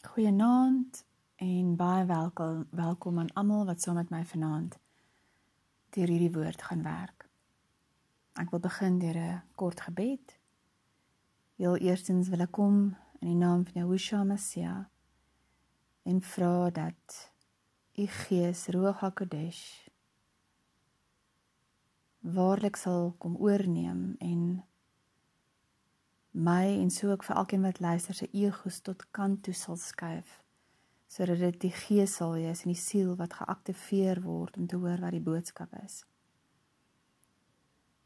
Goeienaand en baie welkom welkom aan almal wat saam met my vanaand deur hierdie woord gaan werk. Ek wil begin deur 'n kort gebed. Heel eerstens wil ek kom in die naam van Yeshua Messia en vra dat u Gees Ruach HaKodesh waarlik sal kom oorneem en my en so ook vir elkeen wat luister se egos tot kant toe sal skuif sodat dit die gees sal wees en die siel wat geaktiveer word om te hoor wat die boodskap is.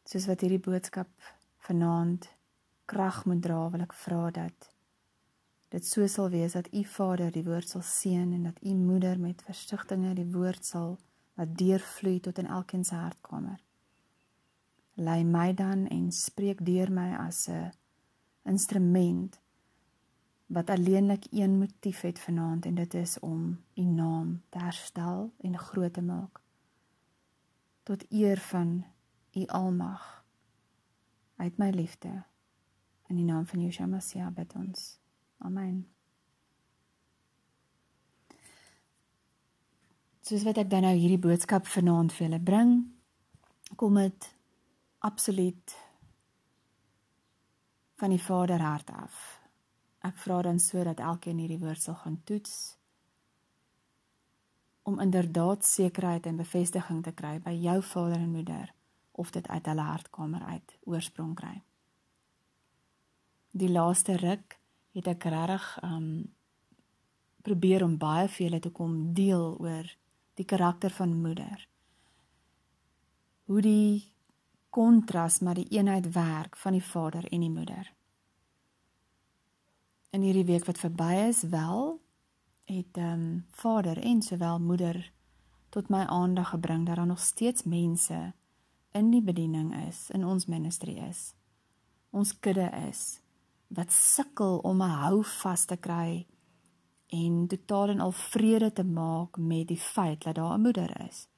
Soos wat hierdie boodskap vanaand krag moet dra, wil ek vra dat dit so sal wees dat u Vader die woord sal seën en dat u moeder met versigtiging die woord sal laat deurvloei tot in elkeen se hartkamer. Lei my dan en spreek deur my as 'n instrument wat alleenlik een motief het vanaand en dit is om u naam te herstel en groot te maak. Tot eer van u almag. Uit my liefde. In die naam van Yeshua Messia bid ons. Amen. Soos wat ek dan nou hierdie boodskap vanaand vir julle bring kom dit absoluut van die Vader hart af. Ek vra dan sodat elkeen hierdie woord sal gaan toets om inderdaad sekerheid en bevestiging te kry by jou vader en moeder of dit uit hulle hartkamer uit oorsprong kry. Die laaste ruk het ek regtig um probeer om baie vir julle te kom deel oor die karakter van moeder. Hoe die kontras maar die eenheid werk van die vader en die moeder. In hierdie week wat verby is, wel het ehm um, vader en sowel moeder tot my aandag gebring dat daar nog steeds mense in die bediening is, in ons ministry is. Ons kudde is wat sukkel om 'n hou vas te kry en totaal en al vrede te maak met die feit dat daar 'n moeder is.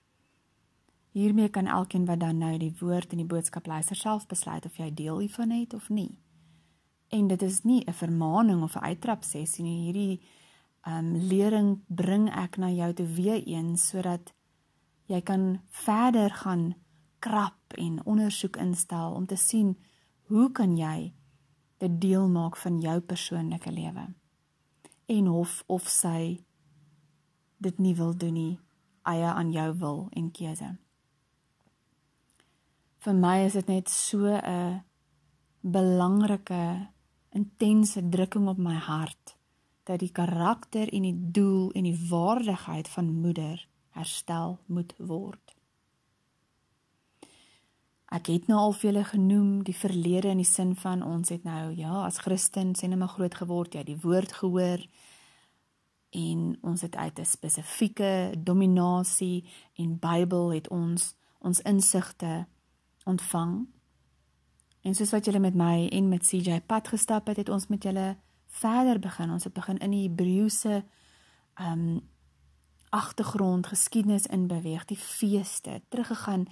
Hiermee kan elkeen wat dan nou die woord en die boodskap luister self besluit of jy deel hiervan het of nie. En dit is nie 'n vermaaning of 'n uittrap sessie nie. Hierdie ehm um, lering bring ek na jou toe weer eens sodat jy kan verder gaan krap en ondersoek instel om te sien hoe kan jy dit deel maak van jou persoonlike lewe. En of of sy dit nie wil doen nie, eie aan jou wil en keuse vir my is dit net so 'n belangrike intense drukking op my hart dat die karakter en die doel en die waardigheid van moeder herstel moet word. Ek het nou al vele genoem die verlede in die sin van ons het nou ja as Christen sien nou maar groot geword jy ja, die woord gehoor en ons het uit 'n spesifieke dominasie en Bybel het ons ons insigte ontvang. En soos wat julle met my en met CJ pad gestap het, het ons met julle verder begin. Ons het begin in die Hebreëse ehm um, agtergrond geskiedenis in beweeg, die feeste, teruggegaan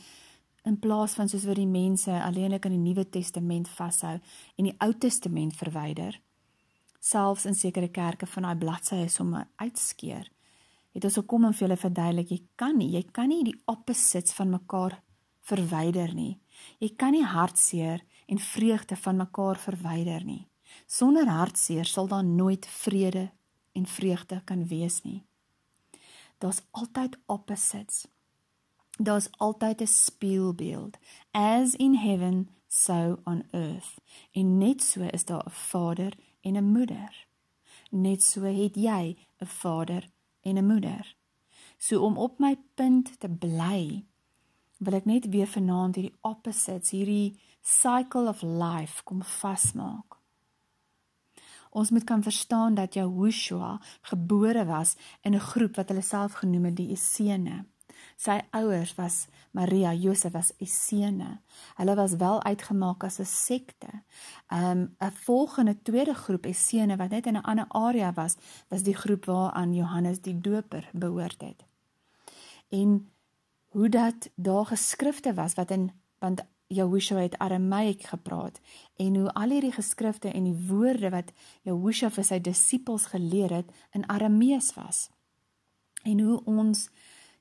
in plaas van soos wat die mense alleenlik in die Nuwe Testament vashou en die Ou Testament verwyder. Selfs in sekere kerke van daai bladsye somme uitskeer. Het ons gekom om vir julle verduidelik, jy kan nie, jy kan nie die opposites van mekaar verwyder nie. Jy kan nie hartseer en vreugde van mekaar verwyder nie. Sonder hartseer sal daar nooit vrede en vreugde kan wees nie. Daar's altyd opposites. Daar's altyd 'n spieelbeeld. As in heaven, so on earth. En net so is daar 'n vader en 'n moeder. Net so het jy 'n vader en 'n moeder. So om op my punt te bly, wil ek net weer vanaand hierdie opposites, hierdie cycle of life kom vasmaak. Ons moet kan verstaan dat Joshua gebore was in 'n groep wat hulle self genoem het die Essene. Sy ouers was Maria, Josef was Essene. Hulle was wel uitgemaak as 'n sekte. Um 'n volgende tweede groep Essene wat net in 'n ander area was, was die groep waaraan Johannes die Doper behoort het. En hoe dat daar geskrifte was wat in want Jahusha het Arameik gepraat en hoe al hierdie geskrifte en die woorde wat Jahusha vir sy disippels geleer het in Aramees was. En hoe ons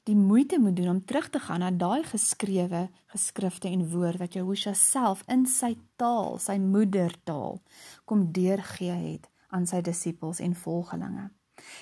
die moeite moet doen om terug te gaan na daai geskrewe geskrifte en woord wat Jahusha self in sy taal, sy moedertaal kom deurgee het aan sy disippels en volgelinge.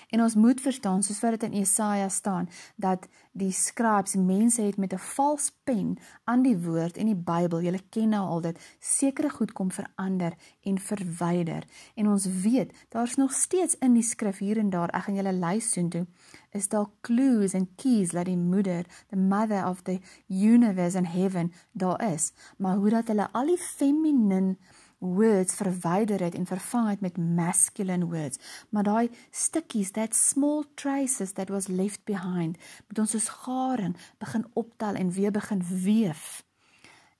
En ons moet verstaan, soos wat dit in Jesaja staan, dat die scribes mense het met 'n vals pen aan die woord en die Bybel, julle ken nou al dit, sekere goed kom verander en verwyder. En ons weet, daar's nog steeds in die skrif hier en daar, ek gaan julle lys doen toe, is daar clues en keys dat die moeder, the mother of the universe and heaven, daar is. Maar hoe dat hulle al die feminine words verwyder het en vervang het met masculine words. Maar daai stukkies, that small traces that was left behind, moet ons soos garing begin optel en weer begin weef.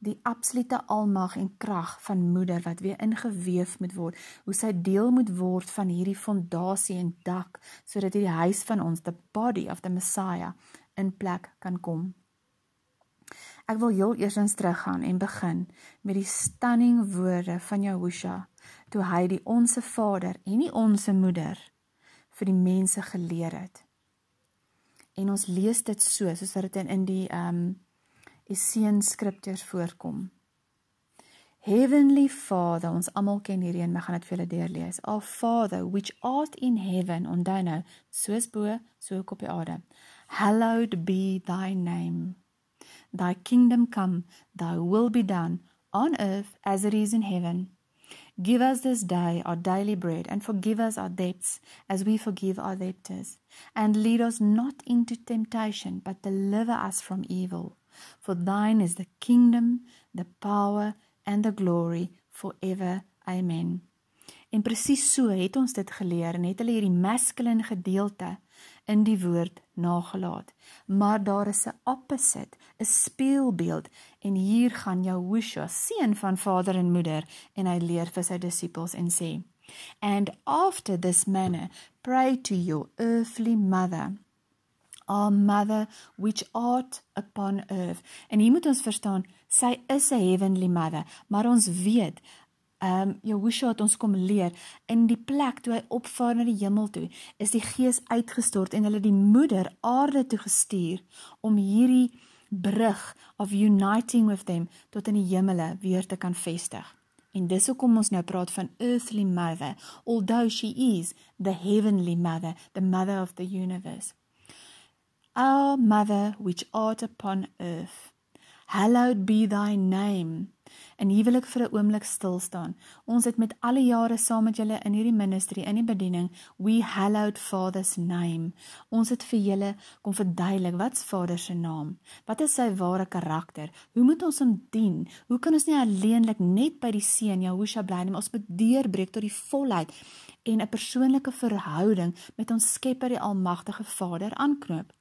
Die absolute almag en krag van moeder wat weer ingeweef moet word, hoe sy deel moet word van hierdie fondasie en dak sodat hierdie huis van ons, the body of the Messiah, in plek kan kom. Ek wil heel eersins teruggaan en begin met die stunning woorde van Jahusha toe hy die onsse Vader en die onsse Moeder vir die mense geleer het. En ons lees dit so soos wat dit in in die um Essene skriptures voorkom. Heavenly Father, ons almal ken hierdie en ek gaan dit vir julle deurlees. Our Father which art in heaven, onthou nou, soos bo, so op die aarde. Hallowed be thy name. Thy kingdom come, thy will be done, on earth as it is in heaven. Give us this day our daily bread, and forgive us our debts as we forgive our debtors. And lead us not into temptation, but deliver us from evil. For thine is the kingdom, the power, and the glory forever. Amen. En presies so het ons dit geleer en het hulle hierdie masculine gedeelte in die woord nagelaat. Maar daar is 'n opposite, 'n speelbeeld en hier gaan Jahusha, seun van vader en moeder, en hy leer vir sy disippels en sê: And after this manner pray to your earthly mother our mother which art upon earth. En hier moet ons verstaan, sy is 'n heavenly mother, maar ons weet ehm um, Jahusha het ons kom leer in die plek toe hy opvaar na die hemel toe is die gees uitgestort en hulle die moeder aarde toe gestuur om hierdie brug of uniting with them tot in die hemele weer te kan vestig. En dis hoekom ons nou praat van earthly mother, although she is the heavenly mother, the mother of the universe. Our mother which art upon earth, hallowed be thy name. Wil ek vir 'n oomblik stil staan. Ons het met alle jare saam met julle in hierdie ministry in die bediening we hallowed Father's name. Ons het vir julle kom verduidelik wat's Vader se naam. Wat is sy ware karakter? Hoe moet ons hom dien? Hoe kan ons nie alleenlik net by die seun Jahusha bly nie, ons moet deurbreek tot die volheid en 'n persoonlike verhouding met ons Skepper die Almagtige Vader aanknoop.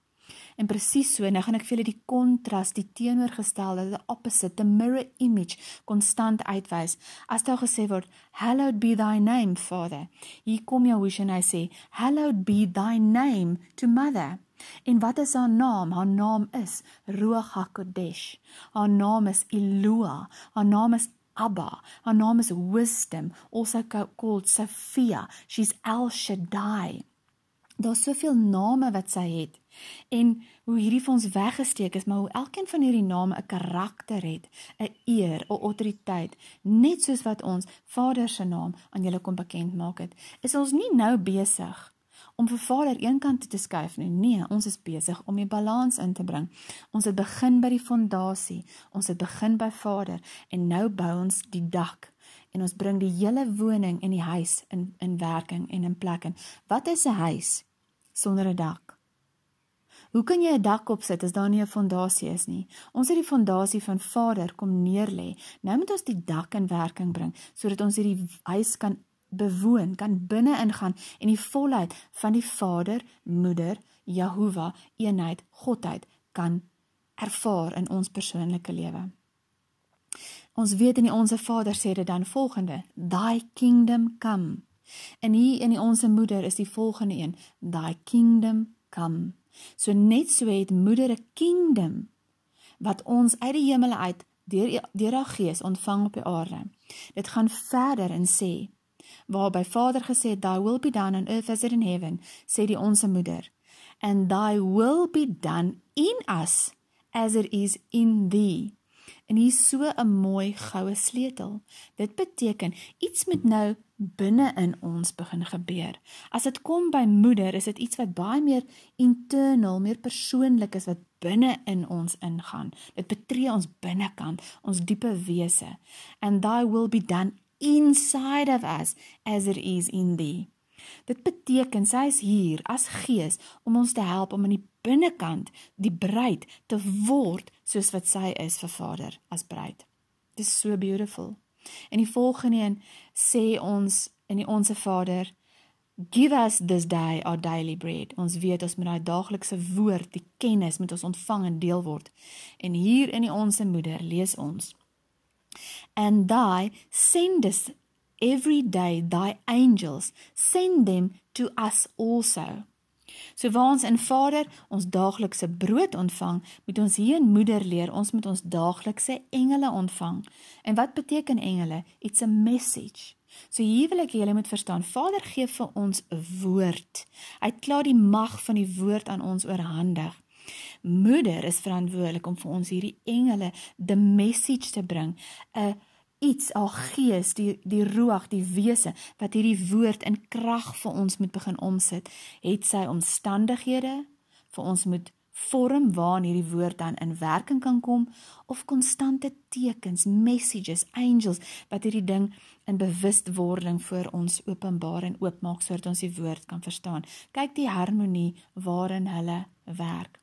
En presies so, nou gaan ek vir julle die kontras, die teenoorgestelde, the opposite, the mirror image konstant uitwys. As daar gesê word, "Hallowed be thy name, Father." Hier kom Jahusha en hy sê, "Hallowed be thy name to mother." En wat is haar naam? Haar naam is Ruach HaKodesh. Haar naam is Eloah. Haar naam is Abba. Haar naam is Wisdom, also called Sophia. She's El Shaddai. Daar's soveel name wat sy het en hoe hierdie vir ons weggesteek is, maar hoe elkeen van hierdie name 'n karakter het, 'n eer, 'n autoriteit, net soos wat ons Vader se naam aan julle kom bekend maak het. Is ons nie nou besig om vir Vader eenkant te skuif nie. Nee, ons is besig om die balans in te bring. Ons het begin by die fondasie. Ons het begin by Vader en nou bou ons die dak en ons bring die hele woning en die huis in in werking en in plek in. Wat is 'n huis? Sonder 'n dak. Hoe kan jy 'n dak opsit as daar nie 'n fondasie is nie? Ons het die fondasie van Vader kom neerlê. Nou moet ons die dak in werking bring sodat ons hierdie huis kan bewoon, kan binne ingaan en die volheid van die Vader, Moeder, Jehovah, eenheid, Godheid kan ervaar in ons persoonlike lewe. Ons weet in die onsse Vader sê dit dan volgende: Thy kingdom come. En hier in die onsse moeder is die volgende een: Thy kingdom come. So net so het moeder 'n kingdom wat ons uit die hemel uit deur deur haar gees ontvang op die aarde. Dit gaan verder en sê waarby Vader gesê thy will be done on earth as it in heaven, sê die onsse moeder. And thy will be done in us as it is in thee. En hier so 'n mooi goue sleutel. Dit beteken iets moet nou binne in ons begin gebeur. As dit kom by moeder, is dit iets wat baie meer internal, meer persoonlik is wat binne in ons ingaan. Dit betree ons binnekant, ons diepe wese. And thy will be done inside of us as it is in thee. Dit beteken sy is hier as gees om ons te help om in die binnekant die bruid te word soos wat sy is vir Vader as bruid. Dit is so beautiful. En die volgende een sê ons in die onsse Vader Give us this day our daily bread. Ons weet ons moet daai daaglikse woord, die kennis moet ons ontvang en deel word. En hier in die onsse moeder lees ons And thy sendest every day thy angels, send them to us also. So waar ons in Vader ons daaglikse brood ontvang, moet ons hier in Moeder leer, ons moet ons daaglikse engele ontvang. En wat beteken engele? It's a message. So hier wil ek julle moet verstaan, Vader gee vir ons 'n woord. Hy het klaar die mag van die woord aan ons oorhandig. Moeder is verantwoordelik om vir ons hierdie engele the message te bring, 'n iets al gees die die roeg die wese wat hierdie woord in krag vir ons moet begin omsit het sy omstandighede vir ons moet vorm waarin hierdie woord dan in werking kan kom of konstante tekens messages angels wat hierdie ding in bewustwording vir ons openbaar en oopmaak sodat ons die woord kan verstaan. Kyk die harmonie waarin hulle werk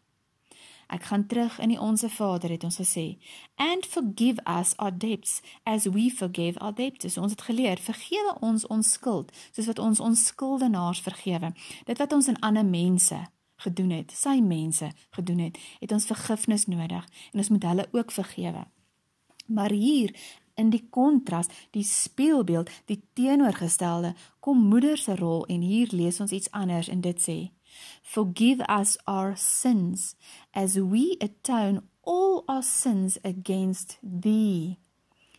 Ek gaan terug in die onsse Vader het ons gesê, and forgive us our debts as we forgive our debtors. Ons het geleer, vergewe ons ons skuld soos wat ons ons skuldenaars vergewe. Dit wat ons aan ander mense gedoen het, sy mense gedoen het, het ons vergifnis nodig en ons moet hulle ook vergewe. Maar hier in die kontras, die spieelbeeld, die teenoorgestelde, kom moeder se rol en hier lees ons iets anders en dit sê: Forgive us our sins as we atone all our sins against thee.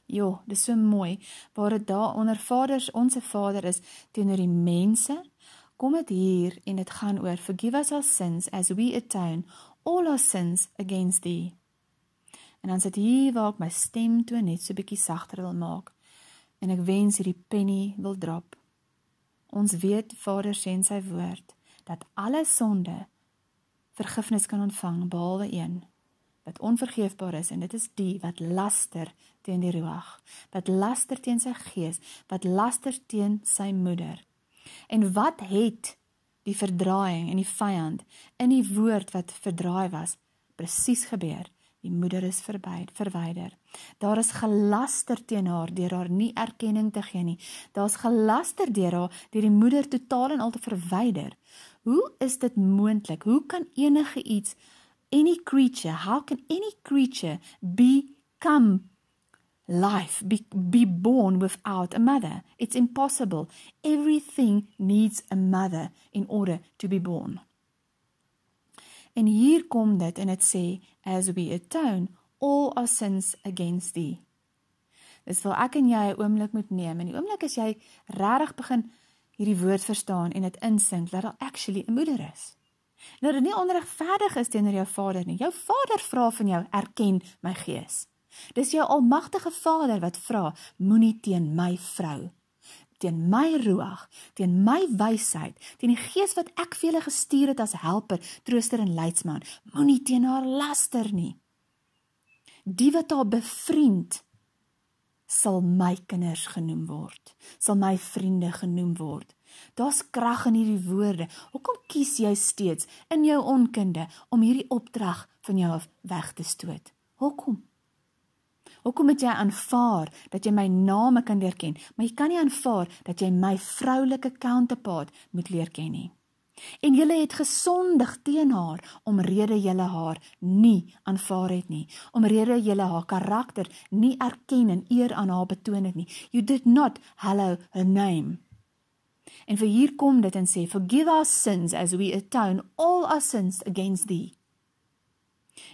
Jo, dis so mooi waar dit daar onder Vaders, onsse Vader is teenoor die mense. Kom dit hier en dit gaan oor forgive us our sins as we atone all our sins against thee. En dan sit hier waar ek my stem toe net so bietjie sagter wil maak. En ek wens hierdie penny wil drop. Ons weet Vader sê in sy woord dat alle sonde vergifnis kan ontvang behalwe een wat onvergeefbaar is en dit is die wat laster teen die ruach wat laster teen sy gees wat laster teen sy moeder en wat het die verdraaiing en die vyand in die woord wat verdraai was presies gebeur Die moeder is verby, verwyder. Daar is gelaster teen haar deur haar nie erkenning te gee nie. Daar's gelaster deur haar deur die moeder totaal en al te verwyder. Hoe is dit moontlik? Hoe kan enige iets any creature, how can any creature become life be, be born without a mother? It's impossible. Everything needs a mother in order to be born. En hier kom dit en dit sê as we atone all our sins against thee. Dis vir ek en jy 'n oomblik moet neem en die oomblik as jy regtig begin hierdie woord verstaan en dit insink dat daar actually 'n moeder is. Nou dit nie onregverdig is teenoor jou vader nie. Jou vader vra van jou erken my gees. Dis jou almagtige vader wat vra moenie teen my vrou teen my roeg, teen my wysheid, teen die gees wat ek vir julle gestuur het as helper, trooster en leidsman. Moenie teen haar laster nie. Die wat haar bevriend sal my kinders genoem word, sal my vriende genoem word. Daar's krag in hierdie woorde. Hoekom kies jy steeds in jou onkunde om hierdie opdrag van jou af weg te stoot? Hoekom? Hoekom moet jy aanvaar dat jy my name kan leer ken, maar jy kan nie aanvaar dat jy my vroulike counterpart moet leer ken nie. En julle het gesondig teen haar omrede julle haar nie aanvaar het nie, omrede julle haar karakter nie erken en eer aan haar betoon het nie. You did not hallow her name. En vir hier kom dit en sê forgive our sins as we atone all our sins against thee.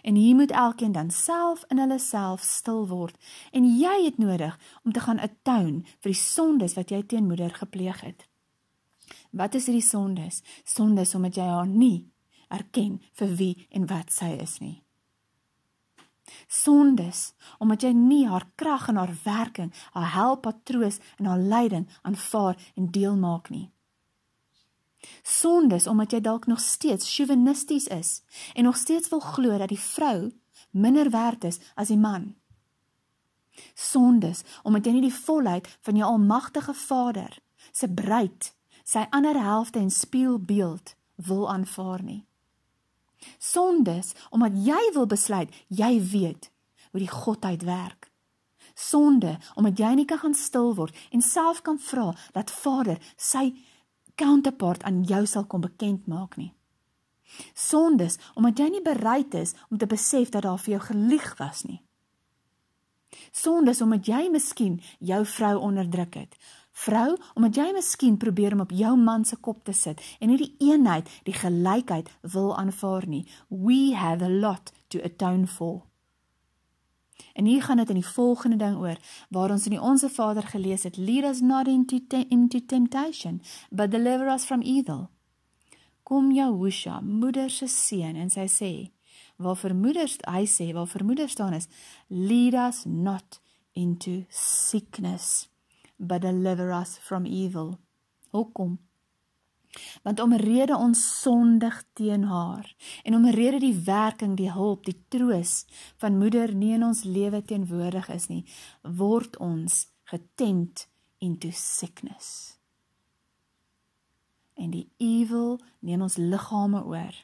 En hier moet elkeen dan self in hulle self stil word en jy het nodig om te gaan atone vir die sondes wat jy teen moeder gepleeg het. Wat is hierdie sondes? Sondes omdat jy haar nie erken vir wie en wat sy is nie. Sondes omdat jy nie haar krag en haar werking, haar help, haar troos en haar leiding aanvaar en deel maak nie. Sondes omdat jy dalk nog steeds chauvinisties is en nog steeds wil glo dat die vrou minder werd is as die man. Sondes omdat jy nie die volheid van jou almagtige Vader se bruid, sy ander helfte en spieelbeeld wil aanvaar nie. Sondes omdat jy wil besluit jy weet hoe die godheid werk. Sonde omdat jy nie kan gaan stil word en self kan vra dat Vader sy counterpart aan jou sal kom bekend maak nie. Sondes omdat jy nie bereid is om te besef dat daar vir jou gelieg was nie. Sondes omdat jy miskien jou vrou onderdruk het. Vrou, omdat jy miskien probeer om op jou man se kop te sit en nie die eenheid, die gelykheid wil aanvaar nie. We have a lot to atone for. En hier gaan dit in die volgende ding oor waar ons in die Onse Vader gelees het, lead us not into, te into temptation, but deliver us from evil. Kom Jahusha, moeder se seun en sy sê, waar vermoeders hy sê, waar vermoeders staan is, lead us not into sickness, but deliver us from evil. Hoekom? Want omrede ons sondig teen haar en omrede die werking, die hulp, die troos van moeder nie in ons lewe teenwoordig is nie, word ons getempt into sickness. En die evil neem ons liggame oor.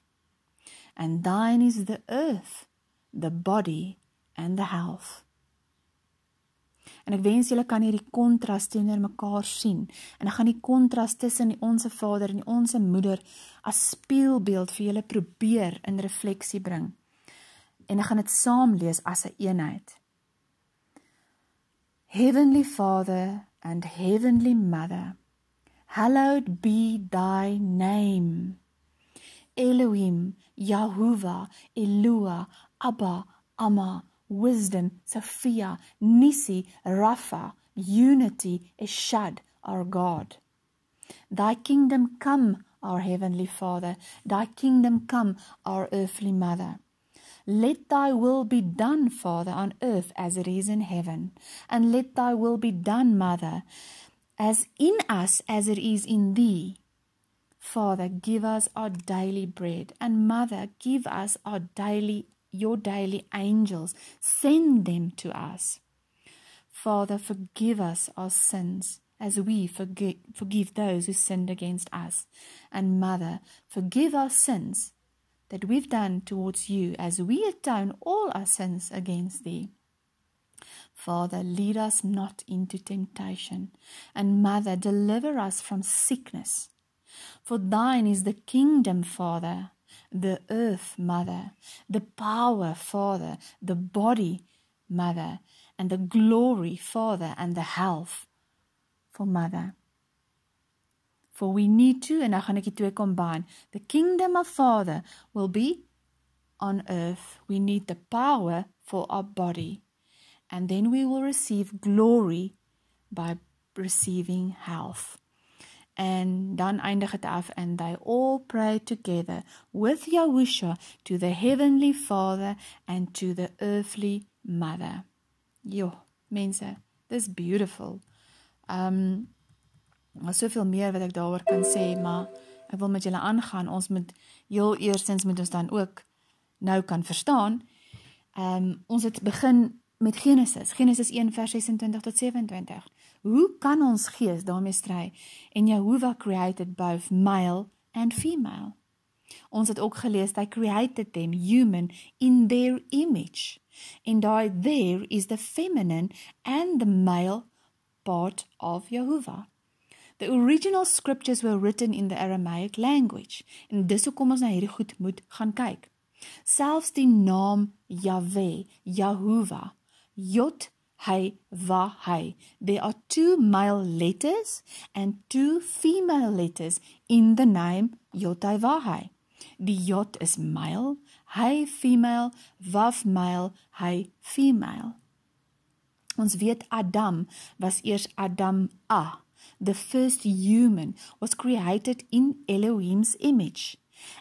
And thine is the earth, the body and the health. En ek wens julle kan hierdie kontras teenoor mekaar sien. En ek gaan die kontras tussen die onsse Vader en die onsse Moeder as spieelbeeld vir julle probeer in refleksie bring. En ek gaan dit saam lees as 'n eenheid. Heavenly Father and Heavenly Mother, hallowed be thy name. Elohim, Yahuwah, Elua, Abba, Amma, wisdom, Sophia, Nisi, Rapha, unity, Eshad, our God. Thy kingdom come, our heavenly Father, thy kingdom come, our earthly mother. Let thy will be done, Father, on earth as it is in heaven. And let thy will be done, Mother, as in us as it is in thee. Father, give us our daily bread. And Mother, give us our daily your daily angels, send them to us. Father, forgive us our sins as we forgive, forgive those who sinned against us. And Mother, forgive our sins that we've done towards you as we atone all our sins against thee. Father, lead us not into temptation, and Mother, deliver us from sickness. For thine is the kingdom, Father, the earth mother, the power father, the body mother, and the glory father, and the health for mother. For we need to, ek die twee combine, the kingdom of father will be on earth. We need the power for our body. And then we will receive glory by receiving health. And dan eindig dit af and they all pray together with Yahusha to the heavenly father and to the earthly mother. Jo, mense, this beautiful. Um maar soveel meer wat ek daaroor kan sê, maar ek wil met julle aangaan. Ons moet heel eerstens moet ons dan ook nou kan verstaan. Um ons het begin met Genesis, Genesis 1 vers 26 tot 27. Hoe kan ons gees daarmee stry? En Jehovah created both male and female. Ons het ook gelees hy created them human in their image. And I there is the feminine and the male part of Jehovah. The original scriptures were written in the Aramaic language. En dis hoekom ons na hierdie goed moet gaan kyk. Selfs die naam Yahweh, Jehovah, Yod Hey, va, hey. There are two male letters and two female letters in the name Yotevahai. Die J is male, hy female, waf male, hy female. Ons weet Adam was eers Adam A. The first human was created in Elohim's image.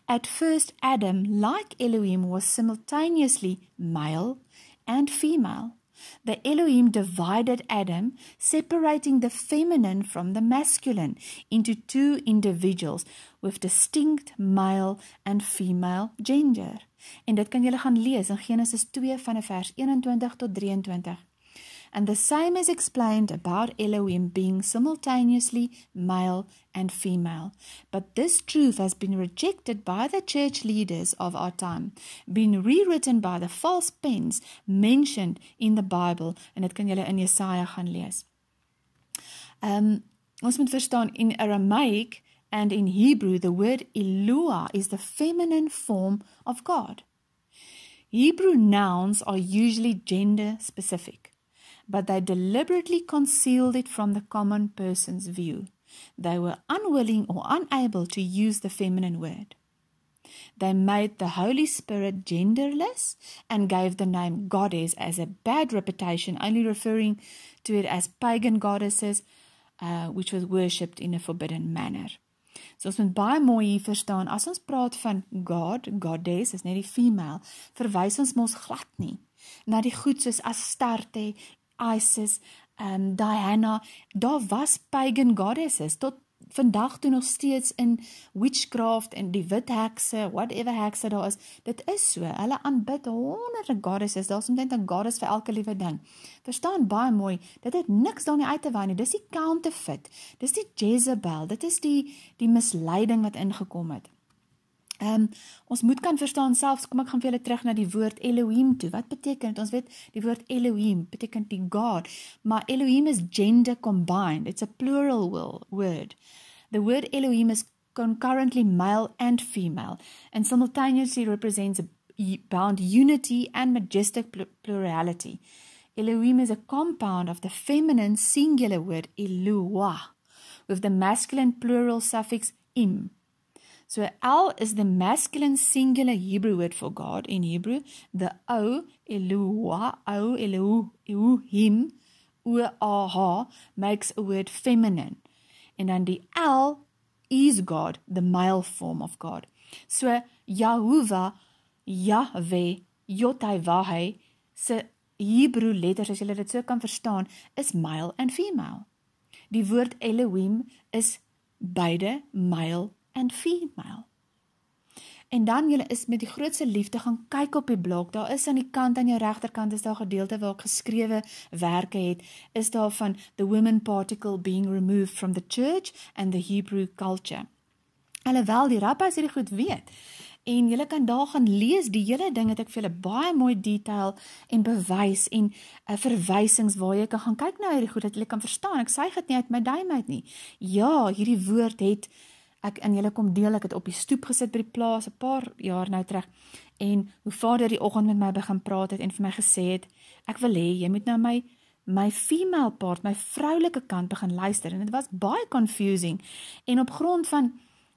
At first Adam, like Elohim, was simultaneously male and female. The Elohim divided Adam, separating the feminine from the masculine into two individuals with distinct male and female gender. En dit kan julle gaan lees in Genesis 2 van vers 21 tot 23. And the same is explained about Elohim being simultaneously male and female. But this truth has been rejected by the church leaders of our time, been rewritten by the false pens mentioned in the Bible. En dit kan julle in Jesaja gaan lees. Um, ons moet verstaan, in Aramaic and in Hebrew, the word Eloah is the feminine form of God. Hebrew nouns are usually gender specific. But they deliberately concealed it from the common person's view. They were unwilling or unable to use the feminine word. They made the Holy Spirit genderless and gave the name goddess as a bad reputation, only referring to it as pagan goddesses, uh, which was worshipped in a forbidden manner. So ons moet baie mooi hier verstaan, as ons praat van God, goddess, is net die female, verwys ons mos glad nie na die goed soos Astarte Isis, um Diana, daar was pagan goddesses tot vandag toe nog steeds in witchcraft en die wit hekse, whatever hekse daar is. Dit is so. Hulle aanbid honderde goddesses. Daar's omtrent 'n goddess vir elke liewe ding. Verstaan baie mooi. Dit het niks daarin uit te wy nie. Dis die counterfeit. Dis die Jezebel. Dit is die die misleiding wat ingekom het. Ehm um, ons moet kan verstaan selfs kom ek gaan vir julle terug na die woord Elohim toe. Wat beteken dit? Ons weet die woord Elohim beteken die God, maar Elohim is gender combined. It's a plural word. The word Elohim is concurrently male and female and simultaneously represents a bound unity and majestic plurality. Elohim is a compound of the feminine singular word Eloah with the masculine plural suffix im. So El is the masculine singular Hebrew word for God in Hebrew. The O, Eloah, O, Elu, Elohim, O-A-H, makes a word feminine. And then the L is God, the male form of God. So Yahuwah, Yahweh, Yotaiwahe, se Hebrew letters, as julle dit so kan verstaan, is male and female. Die woord Elohim is beide male and female. En dan julle is met die grootste liefde gaan kyk op die blok. Daar is aan die kant aan jou regterkant is daar 'n gedeelte waar ek geskrewe werke het. Is daar van the women particle being removed from the church and the Hebrew culture. Alhoewel die rabbis hierdie goed weet. En julle kan daar gaan lees die hele ding het ek vir julle baie mooi detail en bewys en 'n uh, verwysings waar jy kan gaan kyk na hierdie goed dat jy kan verstaan. Ek sê dit nie uit my duim uit nie. Ja, hierdie woord het ek in julle kom deel, ek het op die stoep gesit by die plaas 'n paar jaar nou terug en hoe vader die oggend met my begin praat het en vir my gesê het ek wil hê jy moet nou my my female part, my vroulike kant begin luister. En dit was baie confusing. En op grond van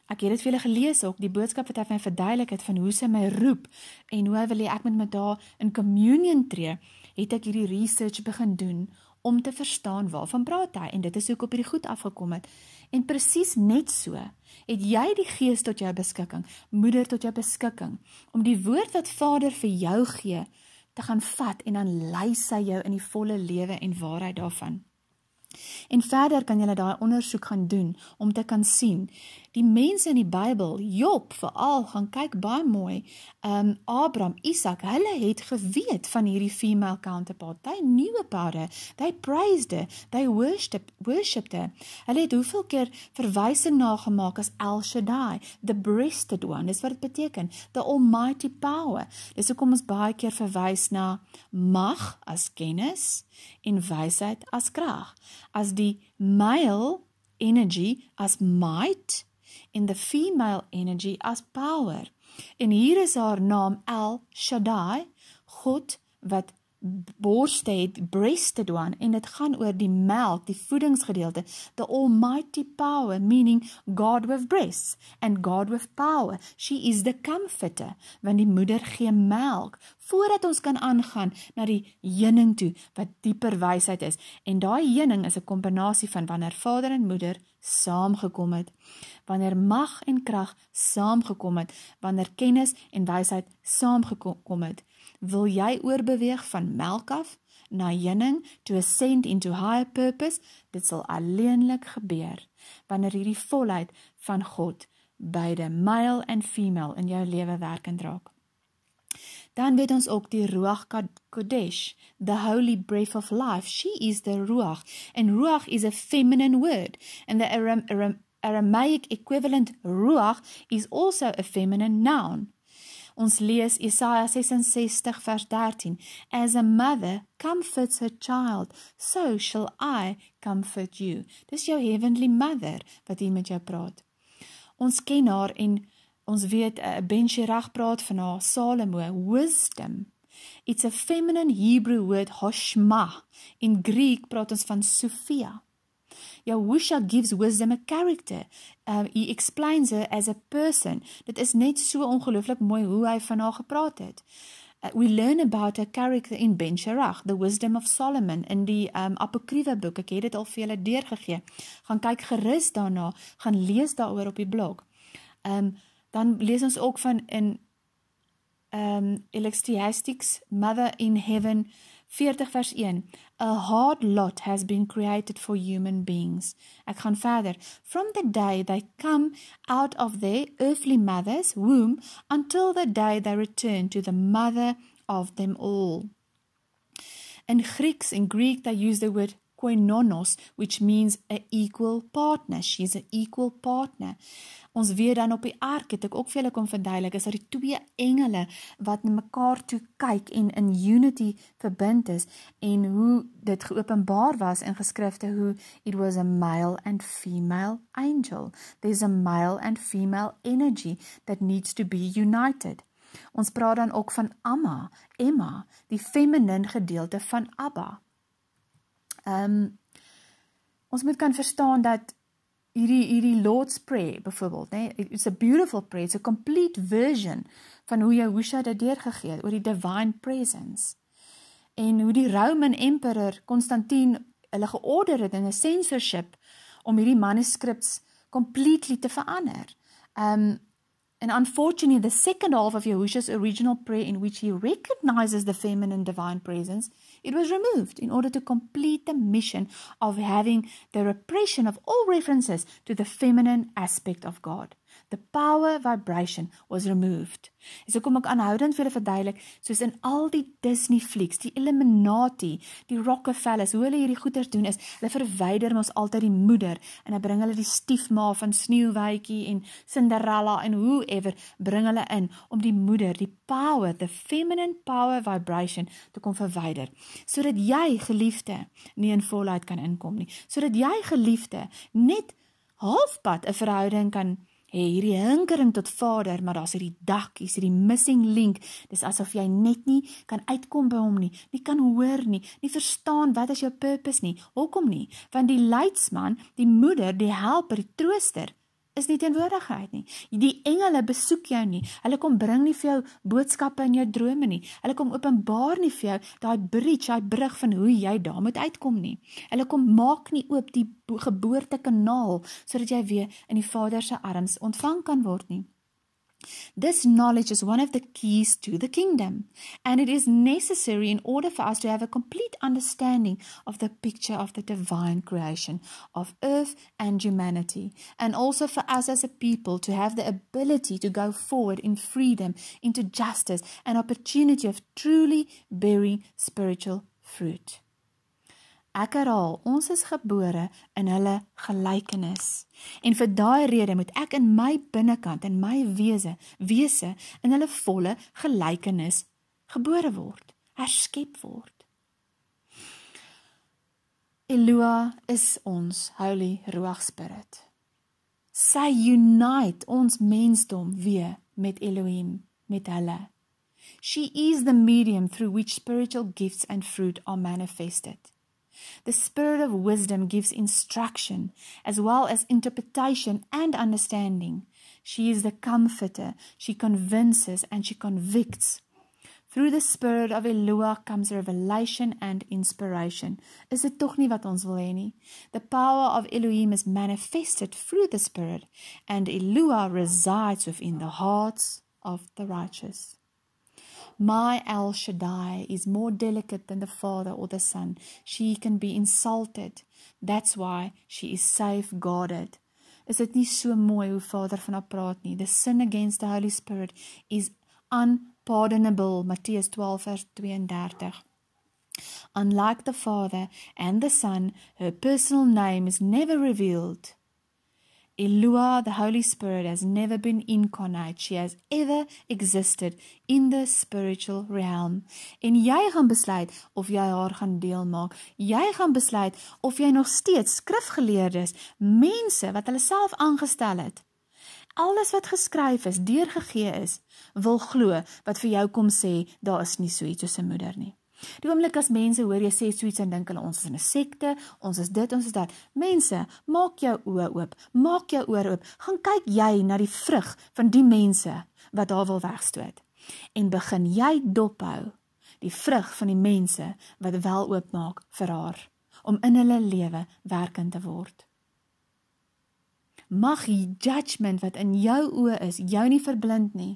ek het dit vir julle gelees ook die boodskap wat hy vir my verduidelik het van hoe sy my roep en hoe hy wil hê ek moet met haar in communion tree het ek hierdie research begin doen om te verstaan waarvan praat hy en dit is hoe ek op hierdie goed afgekom het En presies net so het jy die gees tot jou beskikking, moeder tot jou beskikking, om die woord wat vader vir jou gee, te gaan vat en dan lei sy jou in die volle lewe en waarheid daarvan. En verder kan jy daai ondersoek gaan doen om te kan sien die mense in die Bybel, Job veral, gaan kyk baie mooi. Um Abraham, Isak, hulle het geweet van hierdie female counterpart. Knew about her. They praised her. They worshiped worshiped her. Hulle het hoeveel keer verwysing na gemaak as El Shaddai, the breasted one. Dis wat dit beteken, the almighty power. Dis hoekom ons baie keer verwys na mag as kennis en wysheid as krag. As die male energy as might en the female energy as power. En hier is haar naam El Shaddai, God wat borste het breasted one en dit gaan oor die melk, die voedingsgedeelte, the almighty power meaning God with breasts and God with power. She is the comforter want die moeder gee melk voordat ons kan aangaan na die heuning toe wat dieper wysheid is. En daai heuning is 'n kombinasie van wanneer vader en moeder saamgekom het, wanneer mag en krag saamgekom het, wanneer kennis en wysheid saamgekom het. Wil jy oorbeweeg van melk af na heuning to ascend into higher purpose? Dit sal alleenlik gebeur wanneer hierdie volheid van God beide male en female in jou lewe werkend raak. Dan weet ons ook die Ruach Kodesh, the holy breath of life. She is the Ruach. And Ruach is a feminine word. And the Aram Aram Aramaic equivalent Ruach is also a feminine noun. Ons lees Jesaja 66 vers 13. As a mother comforts her child, so shall I comfort you. Dis jou heavenly mother wat hier met jou praat. Ons ken haar en Ons weet 'n uh, eh, Ben Shirach praat van haar Salomo, wisdom. It's a feminine Hebrew word hoshma. In Greek praat ons van Sophia. Yahusha gives wisdom a character. Um, he explains her as a person. Dit is net so ongelooflik mooi hoe hy van haar gepraat het. Uh, we learn about her character in Ben Shirach, the wisdom of Solomon, in die um, apokryfe boek. Ek het dit al vir julle deurgegee. Gaan kyk gerus daarna, gaan lees daaroor op die blog. Um, dan lees ons ook van in um Ecclesiastes Mother in Heaven 40 vers 1 A hard lot has been created for human beings. Ek gaan verder. From the day they come out of their earthly mother's womb until the day they return to the mother of them all. In Greeks in Greek they use the word koinonos which means a equal partner. She's an equal partner. Ons weet dan op die ark het ek ook vir julle kom verduidelik is daar die twee engele wat na mekaar toe kyk en in unity verbind is en hoe dit geopenbaar was in geskrifte hoe it was a male and female angel. There's a male and female energy that needs to be united. Ons praat dan ook van Amma, Emma, die feminine gedeelte van Abba. Ehm um, ons moet kan verstaan dat hierdie hierdie Lord's Prayer byvoorbeeld, nê, nee, it's a beautiful prayer, it's a complete version van hoe Jehosha dit deurgegee het oor die divine presence. En hoe die Roman Emperor Konstantin hulle georder het in 'n censorship om hierdie manuskripts completely te verander. Um and unfortunately the second half of Jehosha's original prayer in which he recognizes the feminine divine presence It was removed in order to complete the mission of having the repression of all references to the feminine aspect of God. The power vibration was removed. So kom ek aanhoudend vir julle verduidelik, soos in al die Disney flieks, die Illuminati, die Rockefellers, hoe hulle hierdie goeders doen is, hulle verwyder mos altyd die moeder en dan bring hulle die stiefma van Sneeuwwitjie en Cinderella en whoever bring hulle in om die moeder, die power, the feminine power vibration te kom verwyder, sodat jy geliefde nie in volheid kan inkom nie, sodat jy geliefde net halfpad 'n verhouding kan hê hierdie hinkering tot Vader, maar daar's hierdie dak, hier's hierdie missing link. Dis asof jy net nie kan uitkom by hom nie, nie kan hoor nie, nie verstaan wat is jou purpose nie. Hoekom nie? Want die leidsman, die moeder, die helper, die trooster, is nie teenwoordigheid nie. Die engele besoek jou nie. Hulle kom bring nie vir jou boodskappe in jou drome nie. Hulle kom openbaar nie vir jou daai bridge, daai brug van hoe jy daar moet uitkom nie. Hulle kom maak nie oop die geboortekanaal sodat jy weer in die Vader se arms ontvang kan word nie. This knowledge is one of the keys to the kingdom, and it is necessary in order for us to have a complete understanding of the picture of the divine creation of earth and humanity, and also for us as a people to have the ability to go forward in freedom, into justice, and opportunity of truly bearing spiritual fruit. Ek herhaal, ons is gebore in hulle gelykenis. En vir daai rede moet ek in my binnekant en my wese, wese in hulle volle gelykenis gebore word, herskep word. Eloa is ons Holy Ruach Spirit. Sy unite ons mensdom weer met Elohim, met hulle. She is the medium through which spiritual gifts and fruit are manifested. The Spirit of wisdom gives instruction as well as interpretation and understanding. She is the comforter. She convinces and she convicts. Through the spirit of Eloah comes revelation and inspiration. Is dit tog nie wat ons wil hê nie? The power of Elohim is manifested through the spirit and Eloah resides within the hearts of the righteous. My El Shaddai is more delicate than the father or the son. She can be insulted. That's why she is safeguarded. Is dit nie so mooi hoe Vader van haar praat nie? The sin against the Holy Spirit is un pardonable Matteus 12 vers 32 Unlike the Father and the Son, her personal name is never revealed. Eloah, the Holy Spirit, has never been incarnate. She has ever existed in the spiritual realm. En jy gaan besluit of jy haar gaan deel maak. Jy gaan besluit of jy nog steeds skrifgeleerdes, mense wat hulle self aangestel het, alles wat geskryf is, deurgegee is, wil glo wat vir jou kom sê daar is nie so iets soos 'n moeder nie. Die oomblik as mense hoor jy sê so iets en dink hulle ons is in 'n sekte, ons is dit, ons is dat. Mense, maak jou oë oop, maak jou ore oop. Gaan kyk jy na die vrug van die mense wat daar wil wegstoot en begin jy dophou die vrug van die mense wat wel oopmaak vir haar om in hulle lewe werkend te word mag die judgment wat in jou oë is jou nie verblind nie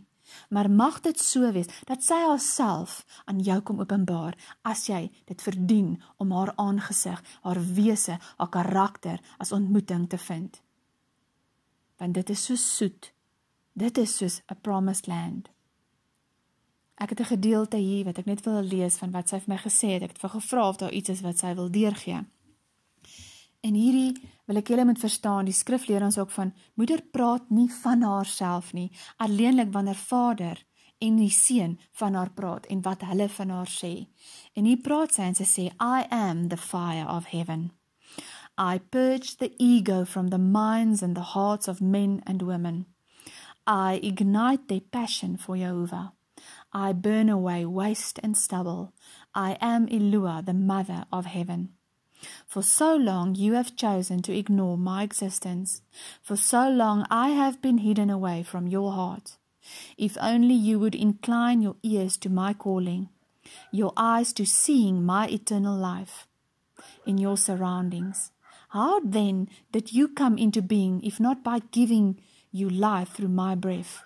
maar mag dit so wees dat sy haarself aan jou kom openbaar as jy dit verdien om haar aangesig haar wese haar karakter as ontmoeting te vind. Want dit is so soet. Dit is soos 'n promised land. Ek het 'n gedeelte hier wat ek net wil lees van wat sy vir my gesê het. Ek het vir gevra of daar iets is wat sy wil deurgee En hierdie wil ek julle moet verstaan, die skrif leer ons ook van moeder praat nie van haarself nie, alleenlik wanneer vader en die seun van haar praat en wat hulle van haar sê. En hier praat sy en sy sê I am the fire of heaven. I purge the ego from the minds and the hearts of men and women. I ignite their passion for Jehovah. I burn away waste and stubble. I am Elua, the mother of heaven. For so long you have chosen to ignore my existence. For so long I have been hidden away from your heart. If only you would incline your ears to my calling, your eyes to seeing my eternal life in your surroundings. How then did you come into being if not by giving you life through my breath?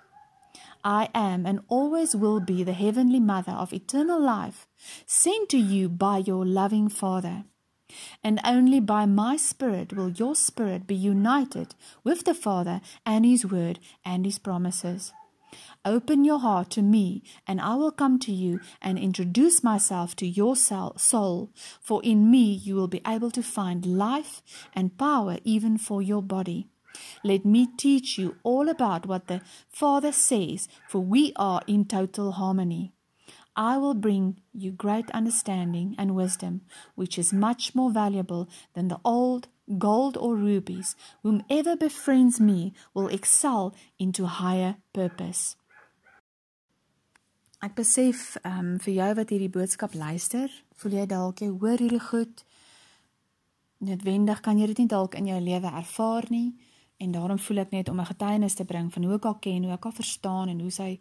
I am and always will be the heavenly mother of eternal life, sent to you by your loving Father. And only by my Spirit will your spirit be united with the Father and His Word and His promises. Open your heart to me, and I will come to you and introduce myself to your soul, for in me you will be able to find life and power even for your body. Let me teach you all about what the Father says, for we are in total harmony. I will bring you great understanding and wisdom, which is much more valuable than the old gold or rubies. Whomever befriends me will excel into higher purpose. Ek besef um vir jou wat hierdie boodskap luister, voel jy dalk jy hoor hierdie goed. Noodwendig kan jy dit nie dalk in jou lewe ervaar nie en daarom voel ek net om 'n getuienis te bring van hoe ek al ken, hoe ek al verstaan en hoe sy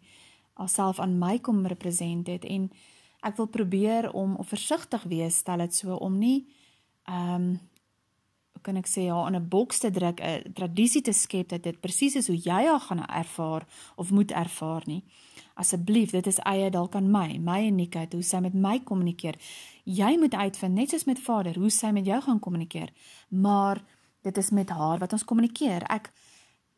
alself aan my kom represent het en ek wil probeer om of versigtig wees stel dit so om nie ehm um, hoe kan ek sê ja in 'n boks te druk 'n tradisie te skep dat dit presies is hoe jy haar gaan ervaar of moet ervaar nie. Asseblief dit is eie dalk aan my my uniekheid hoe sy met my kommunikeer. Jy moet uitvind net soos met vader hoe sy met jou gaan kommunikeer. Maar dit is met haar wat ons kommunikeer. Ek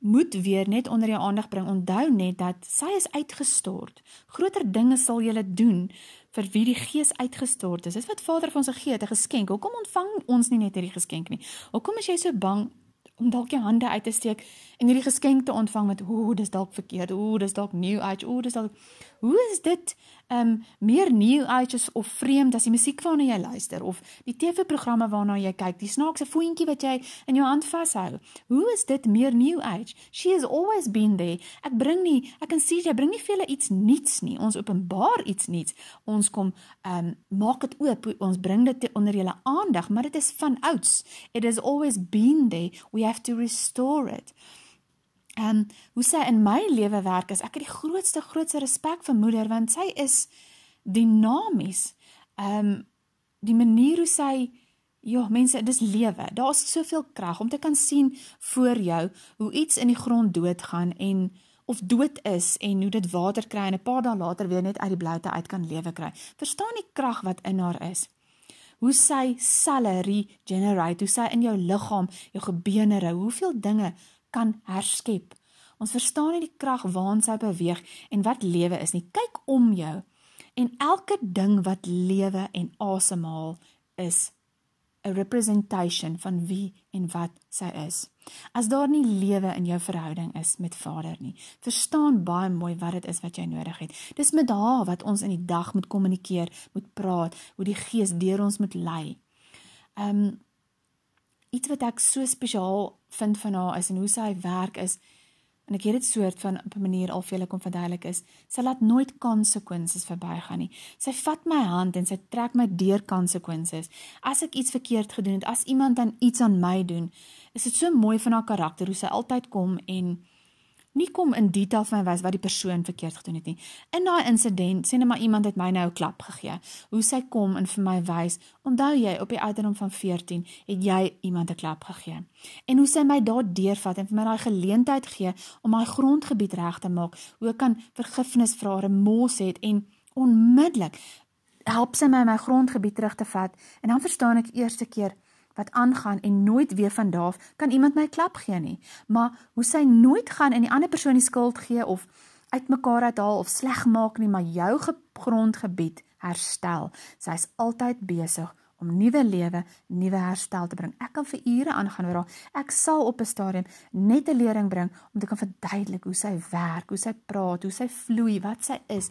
moet weer net onder jou aandag bring. Onthou net dat sy is uitgestort. Groter dinge sal jy doen vir wie die Gees uitgestort is. Dis wat Vader vir ons gegee het, 'n geskenk. Hoekom ontvang ons nie net hierdie geskenk nie? Hoekom is jy so bang om dalk jou hande uit te steek en hierdie geskenk te ontvang met ooh, dis dalk verkeerd. Ooh, dis dalk new age. Ooh, dis dalk Hoe is dit um meer new age of vreemd as die musiek waarna jy luister of die TV-programme waarna jy kyk, die snaakse voetjie wat jy in jou hand vashou? Hoe is dit meer new age? She has always been there. Ek bring nie, ek kan sien jy bring nie vir hulle iets nuuts nie. Ons openbaar iets nuuts. Ons kom um maak dit oop. Ons bring dit onder julle aandag, maar dit is van ouds. It has always been there. We have to restore it. Ehm um, hoe sy in my lewe werk is ek het die grootste grootste respek vir moeder want sy is dinamies. Ehm um, die manier hoe sy ja, mense, dis lewe. Daar's soveel krag om te kan sien voor jou hoe iets in die grond doodgaan en of dood is en hoe dit water kry en 'n paar dae later weer net uit die bloute uit kan lewe kry. Verstaan die krag wat in haar is. Hoe sy selle regenerate, hoe sy in jou liggaam, jou gebeenere, hoeveel dinge kan herskep. Ons verstaan nie die krag waarin sy beweeg en wat lewe is nie. Kyk om jou en elke ding wat lewe en asemhaal is 'n representation van wie en wat sy is. As daar nie lewe in jou verhouding is met Vader nie, verstaan baie mooi wat dit is wat jy nodig het. Dis met haar wat ons in die dag moet kommunikeer, moet praat, hoe die Gees deur ons moet lei. Um iets wat ek so spesiaal vind van haar is en hoe sy werk is en ek het dit soort van op 'n manier al vir julle kom verduidelik is sy laat nooit konsekwensies verbygaan nie. Sy vat my hand en sy trek my deur konsekwensies as ek iets verkeerd gedoen het as iemand dan iets aan my doen is dit so mooi van haar karakter hoe sy altyd kom en nie kom in detail vir my wys wat die persoon verkeerd gedoen het nie. In daai insident sê net maar iemand het my nou 'n klap gegee. Hoe sy kom en vir my wys, onthou jy op die ouderdom van 14 het jy iemand 'n klap gegee. En hoe sy my daar deurvat en vir my daai geleentheid gee om my grondgebied reg te maak, hoe ek kan vergifnis vra, remors het en onmiddellik help sy my my grondgebied terug te vat en dan verstaan ek eerste keer wat aangaan en nooit weer van daar kan iemand my klap gee nie. Maar hoe sy nooit gaan en die ander persoon die skuld gee of uitmekaar uithaal of sleg maak nie, maar jou grondgebied herstel. Sy is altyd besig om nuwe lewe, nuwe herstel te bring. Ek kan vir ure aangaan oor haar. Ek sal op 'n stadium net 'n lering bring om te kan verduidelik hoe sy werk, hoe sy praat, hoe sy vloei, wat sy is.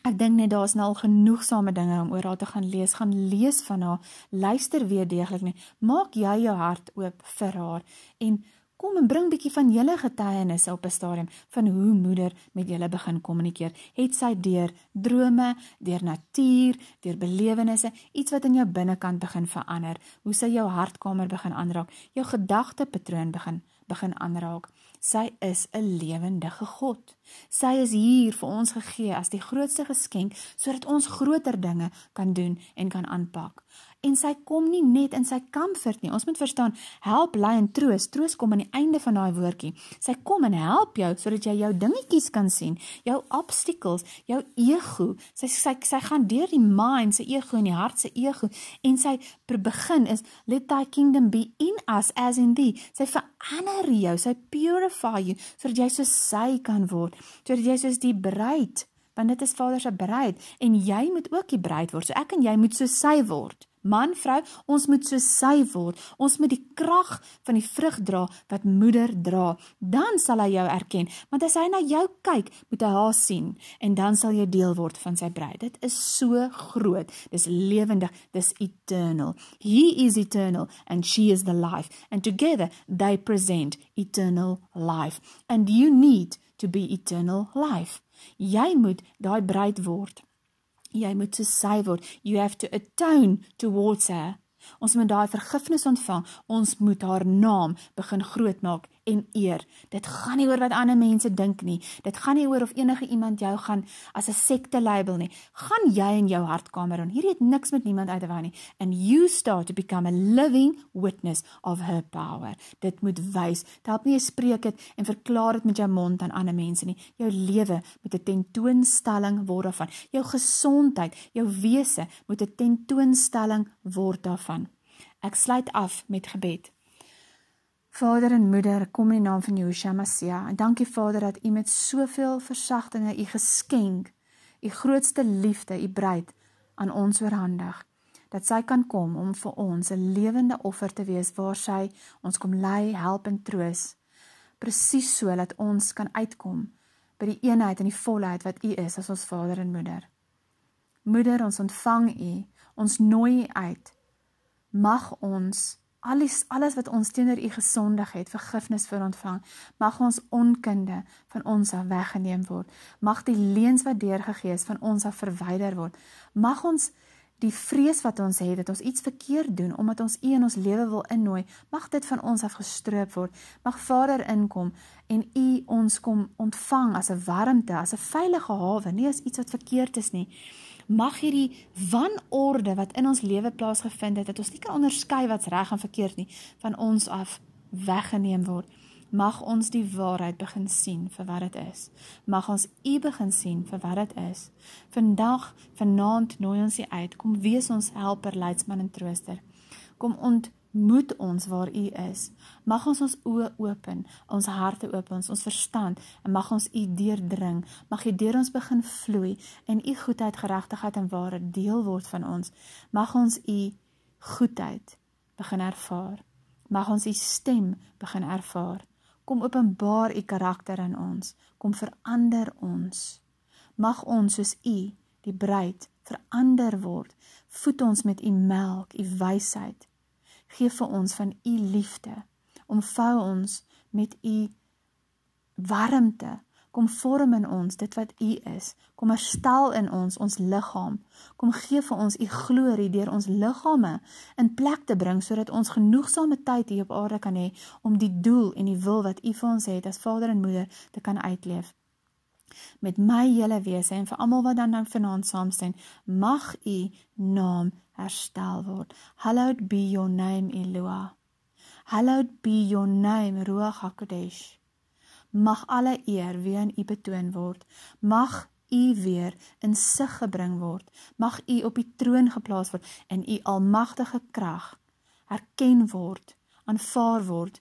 Ek dink net daar's nou al genoegsame dinge om oor haar te gaan lees, gaan lees van haar, luister weer deeglik nie. Maak jy jou hart oop vir haar en kom en bring bietjie van julle getuienisse op 'n stadium van hoe moeder met julle begin kommunikeer. Het sy deur drome, deur natuur, deur belewennisse, iets wat in jou binnekant begin verander, hoe sy jou hartkamer begin aanraak, jou gedagtepatroon begin begin aanraak. Sy is 'n lewendige God. Sy is hier vir ons gegee as die grootste geskenk sodat ons groter dinge kan doen en kan aanpak en sy kom nie net in sy comfort nie. Ons moet verstaan, help, lei en troos. Troos kom aan die einde van daai woordjie. Sy kom en help jou sodat jy jou dingetjies kan sien, jou obstacles, jou ego. Sy sy sy gaan deur die mind, sy ego en die hart se ego en sy begin is let thy kingdom be in us as in thee. Sy verander jou, sy purify jou sodat jy so sy kan word. Sodat jy soos die bruid want dit is Vader se bruid en jy moet ook die bruid word. So ek en jy moet so sy word. Man, vrou, ons moet so sy word. Ons moet die krag van die vrug dra wat moeder dra. Dan sal hy jou erken. Want as hy na jou kyk, moet hy haar sien en dan sal jy deel word van sy bruid. Dit is so groot. Dis lewendig. Dis eternal. He is eternal and she is the life. And together they present eternal life. And you need to be eternal life. Jy moet daai bruid word. Jy moet so sy word. You have to atone towards her. Ons moet daai vergifnis ontvang. Ons moet haar naam begin grootmaak en eer. Dit gaan nie oor wat ander mense dink nie. Dit gaan nie oor of enige iemand jou gaan as 'n sekte label nie. Gaan jy in jou hartkamer en hierdie het niks met niemand uit te wou nie. And you start to become a living witness of her power. Dit moet wys. Dit help nie jy spreek dit en verklaar dit met jou mond aan ander mense nie. Jou lewe moet 'n tentoonstelling word daarvan. Jou gesondheid, jou wese moet 'n tentoonstelling word daarvan. Ek sluit af met gebed. Vader en Moeder, kom in die naam van Yeshua Messia. En dankie Vader dat U met soveel versagtinge U geskenk, U grootste liefde, U bruid aan ons oorhandig. dat sy kan kom om vir ons 'n lewende offer te wees waar sy ons kom lei, help en troos. Presies so dat ons kan uitkom by die eenheid en die volheid wat U is as ons Vader en Moeder. Moeder, ons ontvang U, ons nooi U uit. Mag ons alles alles wat ons teenoor U gesondig het, vergifnis vir ontvang. Mag ons onkunde van ons af weggeneem word. Mag die leuns wat deurgegee is van ons af verwyder word. Mag ons die vrees wat ons het dat ons iets verkeerd doen omdat ons U in ons lewe wil innooi, mag dit van ons af gestroop word. Mag Vader inkom en U ons kom ontvang as 'n warmte, as 'n veilige hawe, nie as iets wat verkeerd is nie mag hierdie wanorde wat in ons lewe plaasgevind het, dat ons nie kan onderskei wat's reg en verkeerd nie, van ons af weggeneem word. Mag ons die waarheid begin sien vir wat dit is. Mag ons U begin sien vir wat dit is. Vandag, vanaand nooi ons U uit. Kom wees ons helper, leidsman en trooster. Kom ont moet ons waar U is. Mag ons ons oë open, ons harte open, ons, ons verstand en mag ons U deurdring. Mag U deur ons begin vloei en U goedheid, geregtigheid en waarheid deel word van ons. Mag ons U goedheid begin ervaar. Mag ons U stem begin ervaar. Kom openbaar U karakter in ons. Kom verander ons. Mag ons soos U, die bruid, verander word. Voed ons met U melk, U wysheid Geef vir ons van u liefde. Omvou ons met u warmte. Kom vorm in ons dit wat u is. Kom herstel in ons ons liggaam. Kom gee vir ons u glorie deur ons liggame in plek te bring sodat ons genoegsame tyd hier op aarde kan hê om die doel en die wil wat u vir ons het as Vader en Moeder te kan uitleef. Met my hele wese en vir almal wat dan nou vanaand saamstem, mag u naam herstel word. Hallowed be your name, Eloah. Hallowed be your name, Ruach HaKodesh. Mag alle eer weer aan U betoon word. Mag U weer in sig gebring word. Mag U op die troon geplaas word en U almagtige krag erken word, aanvaar word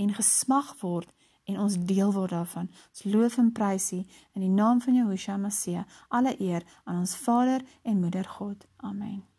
en gesmag word en ons deel word daarvan. Ons loof en prys U in die naam van Jehoshua Messia. Alle eer aan ons Vader en Moeder God. Amen.